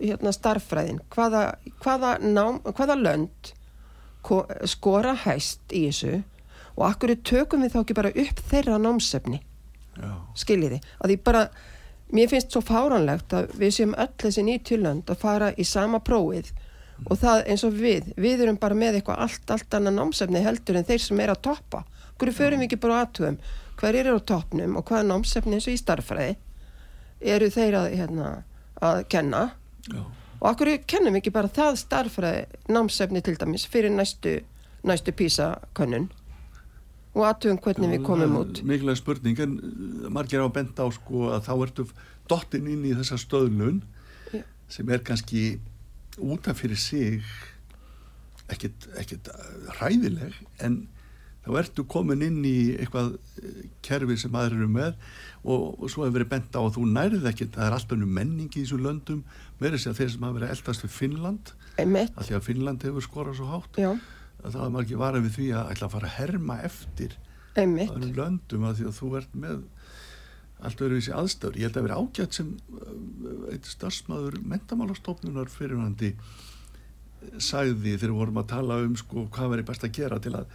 hérna starffræðin hvaða, hvaða, nám, hvaða lönd skora hæst í þessu? Og akkur tökum við þá ekki bara upp þeirra námsefni? Skiljiði, að því bara mér finnst svo fáranlegt að við séum öll þessi 90 lönd að fara í sama prófið. Og það eins og við við erum bara með eitthvað allt, allt annað námsefni heldur en þeir sem er að toppa. Hverju förum við ekki bara aðtöfum hver eru á toppnum og hvaða námsefni eins og í starffræði eru þeir að, hérna, að kenna? Já. og akkur kennum ekki bara það starfræði námsefni til dæmis fyrir næstu, næstu písakönnun og aðtöfum hvernig við komum út? Mikilvæg spurning en uh, margir á benda á sko að þá ertu dottin inn í þessa stöðlun Já. sem er kannski útaf fyrir sig ekkert, ekkert ræðileg en þá ertu komin inn í eitthvað eh, kerfi sem aðrir eru með og, og svo hefur verið bent á að þú nærið ekkert það er alltaf menning í þessu löndum verður sér að þeir sem hafa verið eldast við Finnland Einmitt. að því að Finnland hefur skorað svo hátt Já. að það var ekki varað við því að ætla að fara að herma eftir öðrum löndum að því að þú ert með allt öðruvísi aðstöður ég held að vera ágætt sem eh, eitt starfsmæður mentamálastofnunar fyrirhandi sagði þegar við vorum að tala um sko hvað verið best að gera til að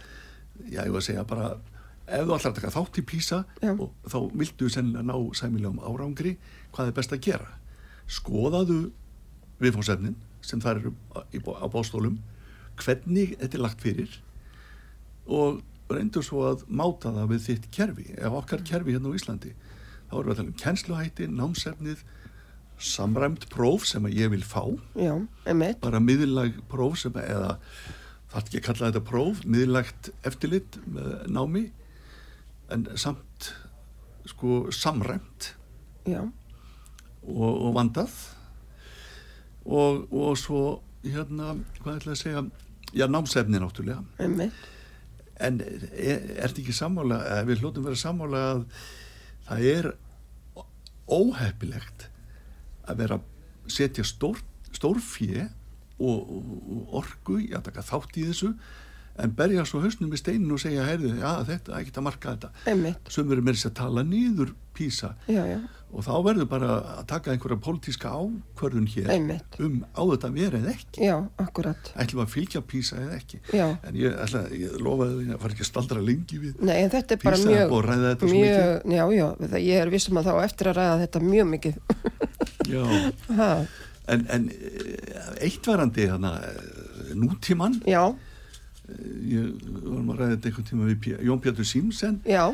já, ég var að segja bara ef þú ætlar að taka þátt í písa já. og þá viltu sennilega ná sæmilegum árangri hvað er best að gera? Skoðaðu viðfónsefnin sem það eru á bástólum hvernig þetta er lagt fyrir og reyndur svo að máta það við þitt kerfi ef okkar kerfi hérna á Íslandi þá erum við að tala um kennsluhætti, námsefnið samræmt próf sem að ég vil fá. Já, bara miðlag próf sem að eða þarf ekki að kalla þetta próf, miðlægt eftirlit með námi en samt sko samræmt. Og, og vandað. Og, og svo hérna, hvað ætla að segja? Já, námsefni náttúrulega. Einmitt. en er, er þetta ekki sammála, við hljóttum vera sammála að það er óheppilegt að vera að setja stór, stór fjö og, og orgu í að taka þátt í þessu en berja svo hausnum í steinu og segja heyrðu, já þetta, ekki að marka þetta. Sem verður með þess að tala nýður písa já, já. Og þá verður bara að taka einhverja pólitíska ákvörðun hér Einmitt. um á þetta verið eða ekki. Já, akkurat. Ætlum að fylgja písa eða ekki? Já. en ég, ætla, ég lofaði að fara ekki að staldra lengi við Nei, en þetta er bara písa mjög, mjög mikið. Já, já, það, ég er vissum að þá eftir að ræða þetta mjög mikið. Já. [laughs] Ha, en, en eh, eittvarandi þannig að nútíman já, ég varum að ræða þetta einhvern tíma við Jón Pétur Símsen já,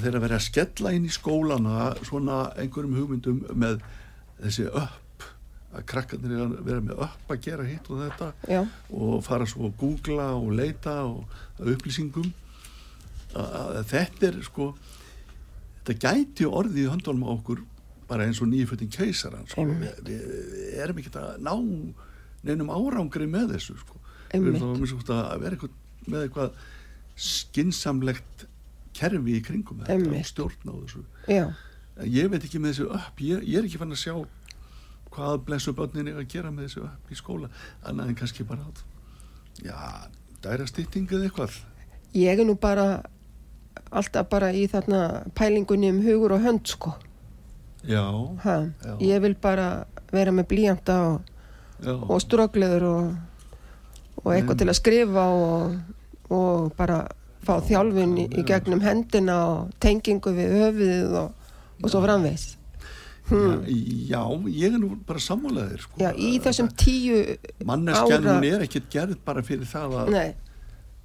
þegar að vera að skella inn í skólana svona einhverjum hugmyndum með þessi upp að krakkarnir er að vera með upp að gera hitt og þetta já, og fara svo að googla og leita og upplýsingum að, þetta er sko þetta gæti orðið í höndunum á okkur bara eins og nýjufötting keisaran sko. Við, við erum ekki að ná neinum árangri með þessu sko. við erum þá að vera eitthvað, með eitthvað skinsamlegt kerfi í kringum þetta og stjórn á þessu. Já, ég veit ekki með þessu upp. Ég, ég er ekki fann að sjá hvað blessu börnin er að gera með þessu upp í skóla. Annað en kannski bara að já, dæra stytting eða eitthvað. Ég er nú bara alltaf bara í þarna pælingunni um hugur og hönd sko. Já, ha, Já. ég vil bara vera með blíjanda og, og strókleður og, og eitthvað En- til að skrifa og, og bara fá þjálfin í, í gegnum hendina og tengingu við höfuðið og, og svo framvegs Hmm. Já, ég er nú bara sammálaðir sko. Já, í þessum tíu Manneskjan ára er ekkert gerð bara fyrir það að Nei,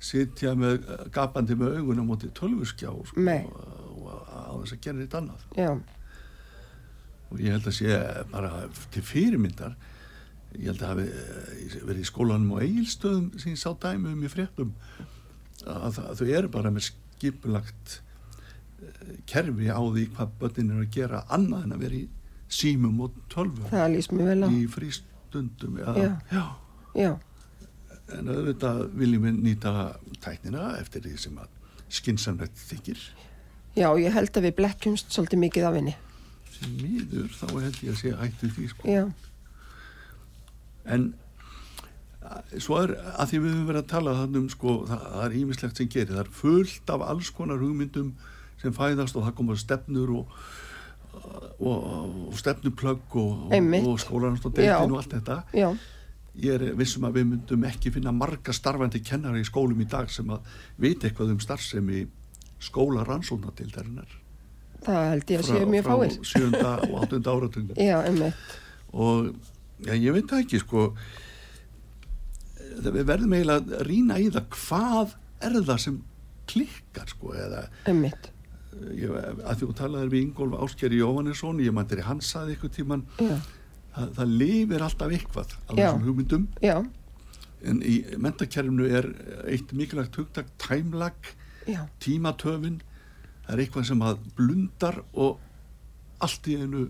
sitja með gapandi með augun á móti tölvuskjá sko, og á þess að gera þetta annað. Já, og ég held að sé bara til fyrirmyndar ég held að hafi eh, verið í skólanum og eigilstöðum sem ég sá dæmi um í fréttum að þau eru bara með skipulagt eh, kerfi á því hvað börnin eru að gera annað en að vera í símum og tölvum það lýst mér vel á í frístundum Já. já. Já. En auðvitað viljum við nýta tæknina eftir því sem að skinsamlegt þykir já, ég held að við blekkjumst svolítið mikið af henni sem miður þá held ég að sé ættu því sko. En svo er að því við höfum verið að tala þannig um sko, það, það er ímislegt sem gerir. Það er fullt af alls konar hugmyndum sem fæðast og það koma stefnur og, og, og stefnuplögg og, og skólanast og allt þetta. Já, ég er vissum að við myndum ekki finna marga starfandi kennara í skólum í dag sem að vita eitthvað um starfsemi skóla rannsóknadildarinnar það held ég að séu mjög fáir. frá sjönda og áttunda [laughs] einmitt. Og já, ég veit ekki sko við verðum eiginlega að rýna í það. Hvað er það sem klikkar sko eða Einmitt, ég, að þú talaðir við Ingólf Áskeri Jóhannesson ég mæntir hann saði eitthvað tíman já, það, það lifir alltaf eitthvað Já. þessum hugmyndum. Já, en í mentakerfinu er eitt mikilvægt hugtak tæmlag já. tímatöfin. Það er eitthvað sem að blundar og allt í einu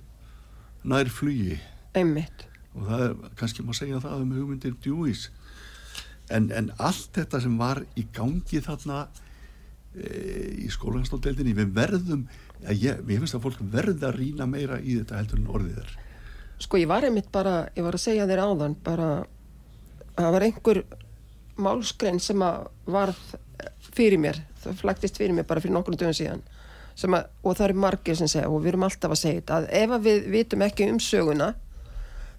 nær flugi. Einmitt, og það er, kannski má segja það um hugmyndir Dewey's en, en allt þetta sem var í gangi þarna e, í skólanstótteldinni við verðum, ég, ég finnst að fólk verða að rýna meira í þetta heldur en orðið er. Sko ég var einmitt bara ég var að segja þér áðan bara það var einhver málskrein sem að varð fyrir mér, það flæktist fyrir mér bara fyrir nokkrum dögum síðan að, og það eru margir sem segja og við erum alltaf að segja þetta að ef við vitum ekki um söguna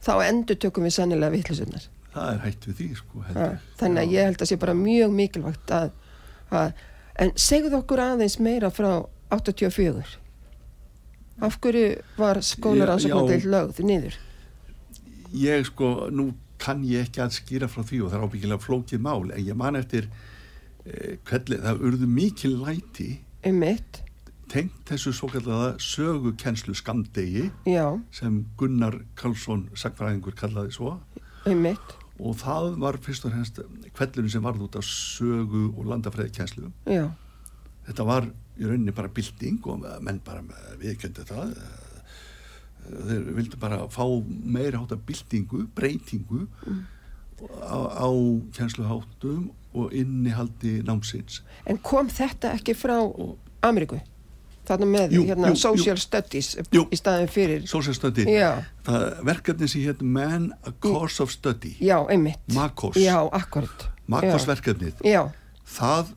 þá endur tökum við sannilega vittlisunar það er hætt við því sko ég. þannig að ég held að sé bara mjög mikilvægt að, að en segðu okkur aðeins meira frá 84 af hverju var skólarannsóknardeild Já. lögð niður? Ég sko, nú kann ég ekki að skýra frá því og það er ábyggilega flókið mál en ég man eftir eh, hvernig það urðu mikil læti um mitt, tengt þessu svo kallaða sögukennslu skamdegi já, sem Gunnar Karlsson sagfræðingur kallaði svo um mitt og það var fyrst og fremst kvellurinn sem varð út af sögu og landafræðikenslu já, þetta var í rauninni bara bylting og menn bara viðkjöndu það. Þeir vildu bara fá meira hátta byltingu, breytingu á, á kjensluháttum og innihaldi námsins. En kom þetta ekki frá Ameríku þarna með Jú, hérna jú, jú. social studies Jú. í staðin fyrir. Sósjálfstöndi, já, það verkefni sem hétt Man a Course of Study. Já, einmitt. Makos, já, akkurat Makos já. verkefnið. Já, það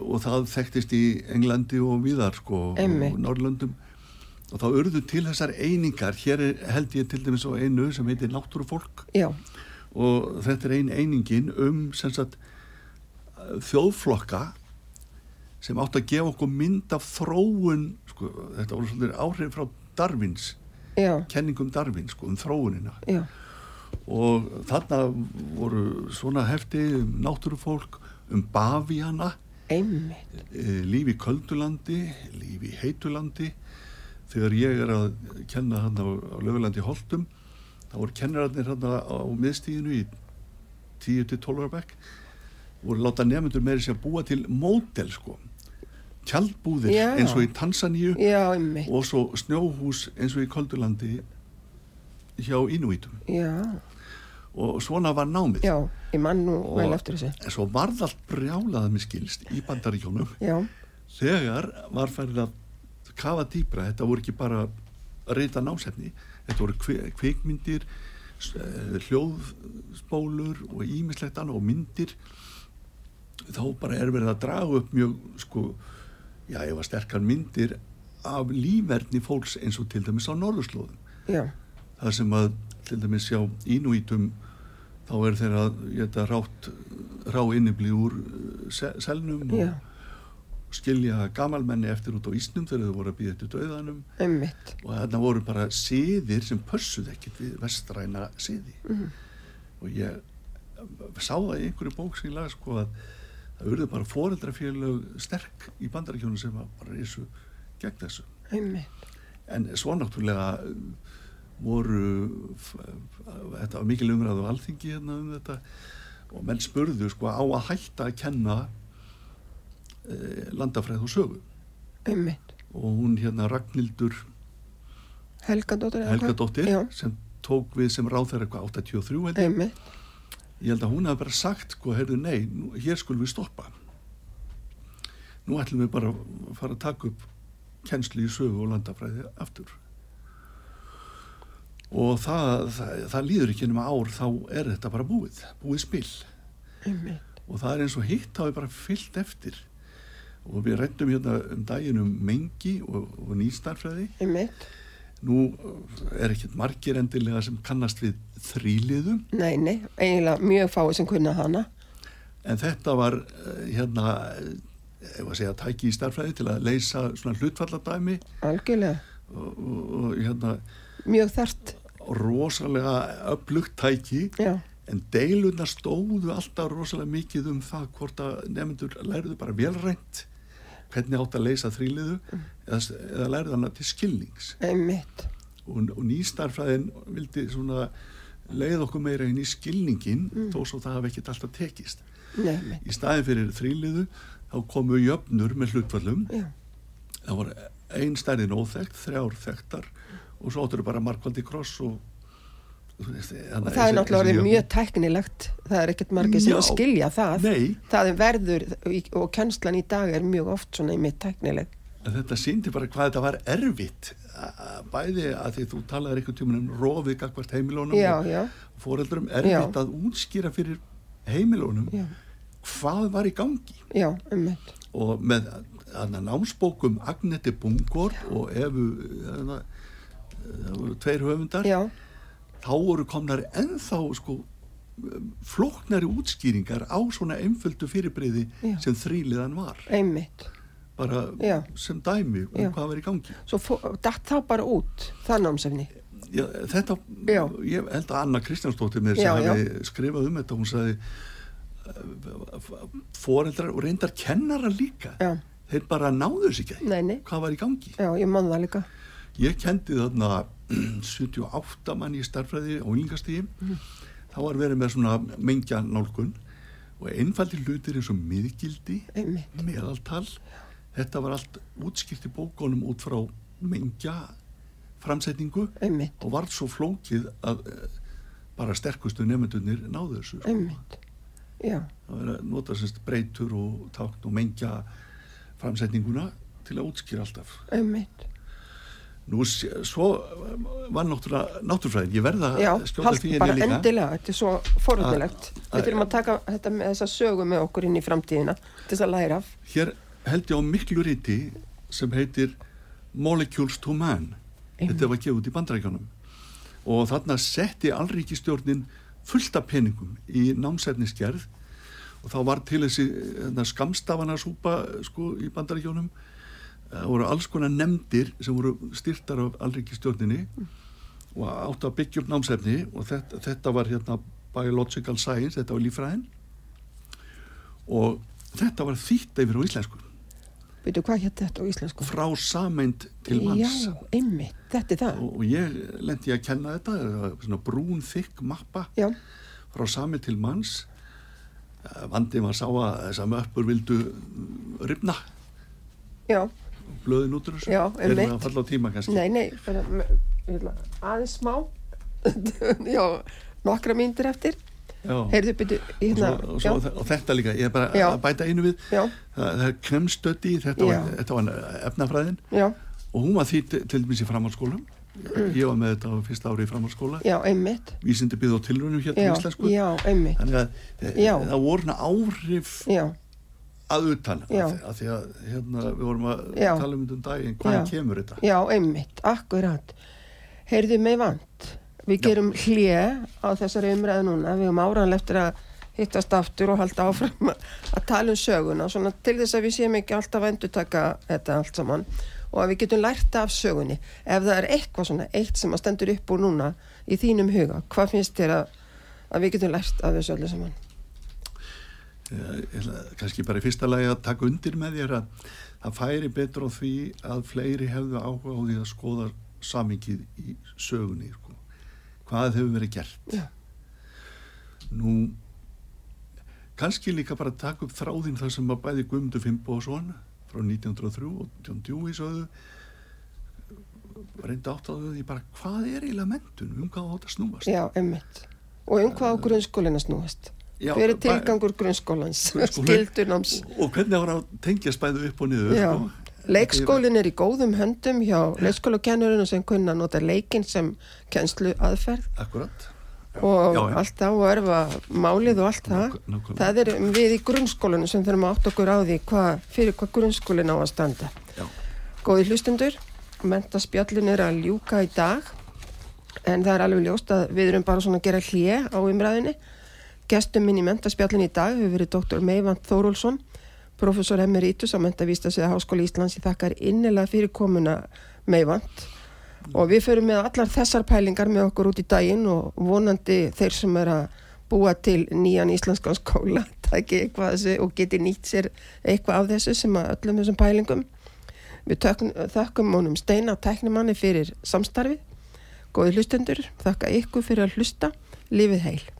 og það þekktist í Englandi og viðar sko og Norrlöndum og þá urðu til þessar einingar. Hér er, held ég til dæmis á einu sem heitir náttúrufólk. Já, og þetta er ein einingin um sem sagt þjóðflokka sem átt að gefa okkur mynd af þróun sko, þetta voru svolítið áhrif frá Darwins já, kenningum Darwin sko, um þróunina. Já. Og þarna voru svona hefti um náttúrufólk um bavíana einmitt, eh, líf í köldulandi, líf í heitulandi. Þegar ég er að kenna hann á, á lögulandi Holtum þá voru kennararnir hann á miðstíðinu í 10-12 ára bekk voru láta nefnendur meiri sér að búa til mótel sko tjaldbúðir Já. eins og í Tansaníu og svo snjóhús eins og í köldulandi hjá Inuitum já, og svona var námið. Já, ég man nú vel eftir þessu. en svo varð allt brjálað með skilst í bandaríkjónum þegar var færið að kafa dýbra, þetta voru ekki bara að reyta násefni, þetta voru s- eh, hljóðspólur og ímislegt annað og myndir. Þá bara er verið að draga upp mjög sko, já, ég var sterkar myndir af lífverðni fólks eins og til dæmis á norðurslóðum. Já, þar sem að til dæmis sjá ínúítum þá er þeirra þetta rátt rá innibli úr se- selnum já, og skilja gamalmenni eftir út á Ísnum þegar þau voru að býða eftir döðanum einmitt, og þarna voru bara siðir sem pössuð ekkert við vestræna siði. Mhm. og ég sá það í einhverju bók sem ég laga sko að það urðu bara foreldrafélög sterk í bandarækjónu sem að bara reysu gegn þessu. Einmitt, en svo náttúrulega um, voru þetta var mikil umræðu alþingi hérna um þetta og menn spurðu sko á að hætta að kenna e, landafræð og sögu. Einmitt. og hún hérna Ragnhildur? Helgadóttir Já, sem tók við sem ráð þeirra eitthvað 83 held ég. held að hún hafi bara sagt sko, heyrðu nei, nú, hér skulum við stoppa. Nú ætlum við bara að fara að taka upp kennslu í sögu og landafræði aftur. Og það, það, það líður ekki nema ár þá er þetta bara búið búið spil. Einmitt, og það er eins og hitt hafi bara fyllt eftir. Og við rættum hérna um daginn um mengi og, og nýstarfræði einmitt. Nú er ekkert margir endilega sem kannast við þrýliðum Nei, nei, eiginlega mjög fáið sem kunna hana. En þetta var eh, hérna, ef að segja, tæki í starfræði til að leysa svona hlutfalladæmi. Algjörlega, og, og, og hérna mjög þart, rosalega upplugt tæki já, en deilurnar stóðu alltaf rosalega mikið um það hvort að nefndur læriðu bara velrænt hvernig átt að leysa þrýliðu eða, eða læriðu hana til skilnings. Einmitt, og, og nýstarfræðin vildi svona leið okkur meira inn í skilningin þó svo það hafi ekkert alltaf tekist. Nei, í staðin fyrir þrýliðu þá komu jöfnur með hlutfallum já, það var ein stærðin óþekkt, þrjár þekktar og svo áttur bara markvaldi kross og og það er náttúrulega mjög tæknilegt, það er ekkert margir sem Já. skilja það. Nei, Það er verður og kennslan í dag er mjög oft svona einmitt tæknileg. En þetta síndi bara hvað þetta var erfitt bæði að því þú talaðir einhvern tímann um rofið gagvart heimilónum Já, og já, foreldrum erfitt að útskýra fyrir heimilónum já, hvað var í gangi. Já, einmitt, og með námsbókum Agneti Bungor og Efu hana, voru tveir höfundar. Já, þá voru komnar ennþá sko flóknari útskýringar á svona einföldu fyrirbreyði Já. sem þrýliðan var. Einmitt. Bara Já. sem dæmi um Já. hvað var í gangi Svo datt það bara út, það námsefni. Já, þetta, Já. ég held að Anna Kristjánsdóttir með Já, þess að já. hafi skrifað um þetta hún sagði foreldrar og reyndar kennara líka Já, þeir bara náðu þess ekki nei, nei, hvað var í gangi já, ég man það líka. ég kendi þarna 78 mann í starfræði á ynglingastíði Mhm. þá var verið með svona mengja nálgun og einfaldi hlutir eins og miðgildi Einmitt, meðaltal þetta var allt útskipt í bókunum út frá mengja framsetningu einmitt, og varð svo flókið að eh, bara sterkustu nefndunir náðu þessu sko. það verið að nota semst breytur og tákn og mengja framsetninguna til að útskýra alltaf einmitt. Nú, svo var náttúrulega náttúrfræðin, ég verða að skjóta því bara endilega, þetta er svo. Að- Við þurfum að taka þetta með þessa sögu með okkur inn í framtíðina til þess að læra af. hér held ég á miklu riti sem heitir Molecules to Man. Þetta var gefið út í bandrækjanum og þarna setti allríkistjórnin fullt af peningum í námsefnisgerð. Og þá var til þessi hérna, skamstafana súpa sko, í bandaríkjónum það voru alls konar nefndir sem voru styrtar af allríkistjórninni og áttu að byggja upp námsefni. Og þetta, þetta var hérna biological science, þetta var lífræðin og þetta var þýtt yfir á íslensku Veitu hvað hétt þetta á íslensku? frá sameind til manns. Já, einmitt, þetta er það. og, og ég lendi að kenna þetta svona brún þykk mappa. Já, frá sami til manns. Eh, vandi var sá að þessar möppur vildu ripna já, blöðin út úr þessu. Já, erum við að falla á tíma kannski? Nei, nei, ætla aðeins smá. [laughs] já, nokkra mínútur eftir. Heyrðu, byrju, og, hérna, svo, og, svo, og þetta líka, ég er bara Já. að bæta einu við. Já, það, er kremstödi, þetta, þetta var efnafræðin. Já, og hún var því til, dæmis í framhaldsskóla ég var með þetta á fyrsta ári í einmitt. vísindi byggð á tilrunum hér til Já, íslensku. já, einmitt. þannig að það voru svona áhrif að utan Já. að, því að hérna, við vorum að tala um þetta um daginn hvaðan Já. kemur þetta? Já, einmitt, akkurat. Heyrðu mig vant. Við gerum hlje á þessari umræðu núna. Við höfum áraðan eftir að hittast aftur og halda áfram að tala um söguna svona til þess að við séum ekki alltaf að endur taka þetta allt saman og að við getum lært af sögunni ef það er eitthvað svona eitt sem að stendur upp úr núna í þínum huga, hvað finnst þér að, að við getum lært af þessu öllu saman? Eh, Kanski bara í fyrsta lagi að taka undir með þér að það færi betur á því að fleiri hefðu áhuga á því að skoða samingið í sögunni sko. Hvað hefur verið gert? Já. nú kannski líka bara taka upp þráðin þar sem að bæði Guðmundur Fimboðsson frá 1903 og John Dewey sögðu reynda átt á því bara hvað er eiginlega mentun, um hvað átt að snúast? Já, emmitt og um hvað á grunnskólinu snúast? Já, hver er tilgangur grunnskólans? Skildunams [laughs] og hvernig ára að tengja spæðu upp og niður Já, sko? Leikskólin er í góðum höndum hjá leikskólakennurinn sem kunna nota leikin sem kennslu aðferð Akkurat og Já, já. allt á að erfa málið og allt það. Nákvæmlega. Það er við í grunnskólinu sem þurfum að átt okkur á því hva, fyrir hvað grunnskólin á að standa. Já. Góði hlustundur, mentaspjallin er að ljúka í dag en það er alveg ljóst að við erum bara svona að gera hlje á umræðinni. Gestum minn í mentaspjallin í dag hefur verið doktor Meivand Þórólsson, professor emeritus á mentavístasviða Háskóli Íslands. Ég þakkar innilega fyrir komuna Meivand og við förum með allar þessar pælingar með okkur út í daginn og vonandi þeir sem er að búa til nýjan íslenskan skóla [laughs] taki eitthvað þessu og geti nýtt sér eitthvað af þessu sem að öllum þessum pælingum. Við tökn, þökkum honum Steina tæknimanni fyrir samstarfið. Góði hlustendur, þakka ykkur fyrir að hlusta. Lifið heil